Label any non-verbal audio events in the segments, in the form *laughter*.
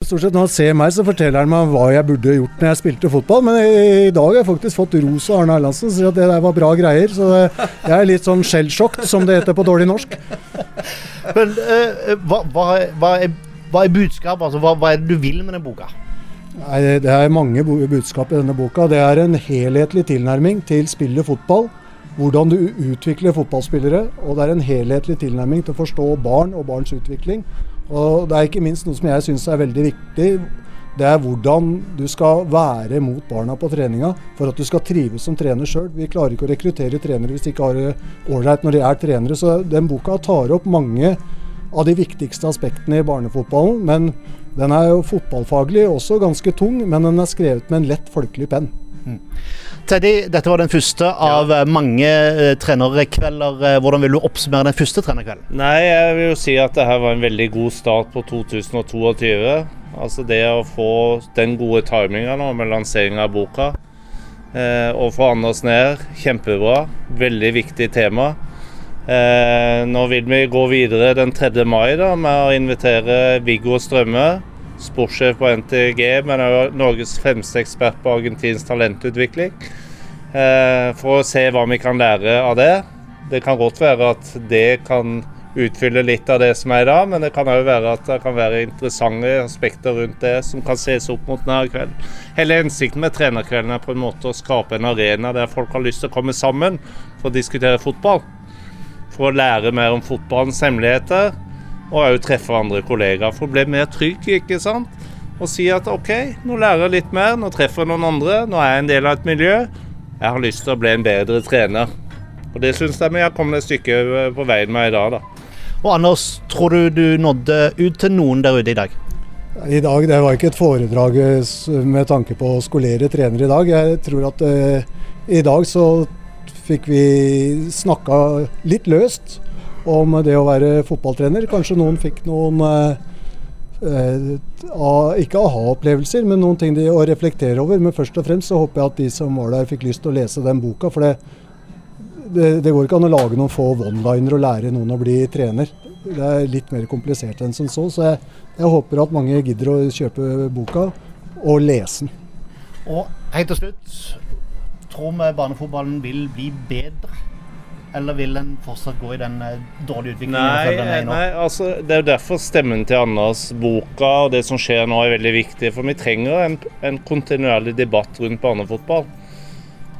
Stort sett Når han ser meg, så forteller han meg hva jeg burde gjort når jeg spilte fotball. Men i, dag har jeg faktisk fått ros av Arne Erlandsen, sier at det der var bra greier. Så det, jeg er litt sånn skjellsjokkt, som det heter på dårlig norsk. *laughs* Men uh, hva, hva, hva, er, hva er budskapet? Altså, hva er det du vil med den boka? Nei, Det er mange budskap i denne boka. Det er en helhetlig tilnærming til spillet fotball. Hvordan du utvikler fotballspillere. Og det er en helhetlig tilnærming til å forstå barn og barns utvikling. Og det er ikke minst noe som jeg syns er veldig viktig. Det er hvordan du skal være mot barna på treninga for at du skal trives som trener sjøl. Vi klarer ikke å rekruttere trenere hvis de ikke har det ålreit når de er trenere. Så den boka tar opp mange av de viktigste aspektene i barnefotballen. Men den er jo fotballfaglig også ganske tung, men den er skrevet med en lett folkelig penn. Teddy, dette var den første av ja. mange eh, trenerkvelder. Eh, Hvordan vil du oppsummere den første trenerkvelden? Nei, jeg vil jo si at det her var en veldig god start på 2022. Altså det å få den gode timinga nå med lanseringa av boka eh, og få Anders ned, kjempebra. Veldig viktig tema. Eh, nå vil vi gå videre den 3. mai da, med å invitere Viggo Strømme, sportssjef på NTG, men òg Norges fremste ekspert på argentinsk talentutvikling, eh, for å se hva vi kan lære av det. Det kan godt være at det kan utfylle litt av det som er i dag, men det kan òg være at det kan være interessante aspekter rundt det som kan ses opp mot denne kvelden. Hele hensikten med trenerkvelden er på en måte å skape en arena der folk har lyst til å komme sammen for å diskutere fotball. For å lære mer om fotballens hemmeligheter, og òg treffe andre kollegaer. For å bli mer trygg, ikke sant. Og si at OK, nå lærer jeg litt mer, nå treffer jeg noen andre, nå er jeg en del av et miljø. Jeg har lyst til å bli en bedre trener. Og det syns jeg vi har kommet et stykke på veien med i dag, da. Og Anders, tror du du nådde ut til noen der ute i dag? I dag, Det var ikke et foredrag med tanke på å skolere trenere i dag. Jeg tror at eh, i dag så fikk vi snakka litt løst om det å være fotballtrener. Kanskje noen fikk noen eh, eh, ikke aha-opplevelser, men noen ting de å reflektere over. Men først og fremst så håper jeg at de som var der, fikk lyst til å lese den boka. For det, det, det går ikke an å lage noen få one-liner og lære noen å bli trener. Det er litt mer komplisert enn som så. Så jeg, jeg håper at mange gidder å kjøpe boka og lese den. Og helt til slutt, tror vi barnefotballen vil bli bedre? Eller vil den fortsatt gå i den eh, dårlige utviklingen? Nei, er nei altså, det er jo derfor stemmen til Anders, boka og det som skjer nå er veldig viktig. For vi trenger en, en kontinuerlig debatt rundt barnefotball.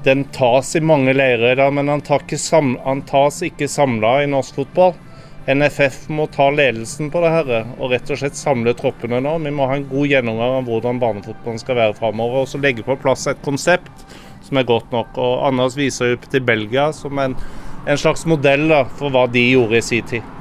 Den tas i mange leirer i dag, men han tas ikke samla i norsk fotball. NFF må ta ledelsen på det her og rett og slett samle troppene nå. Vi må ha en god gjennomgang av hvordan barnefotballen skal være framover. Og så legge på plass et konsept som er godt nok. Og Anders viser jo til Belgia som en, en slags modell da, for hva de gjorde i sin tid.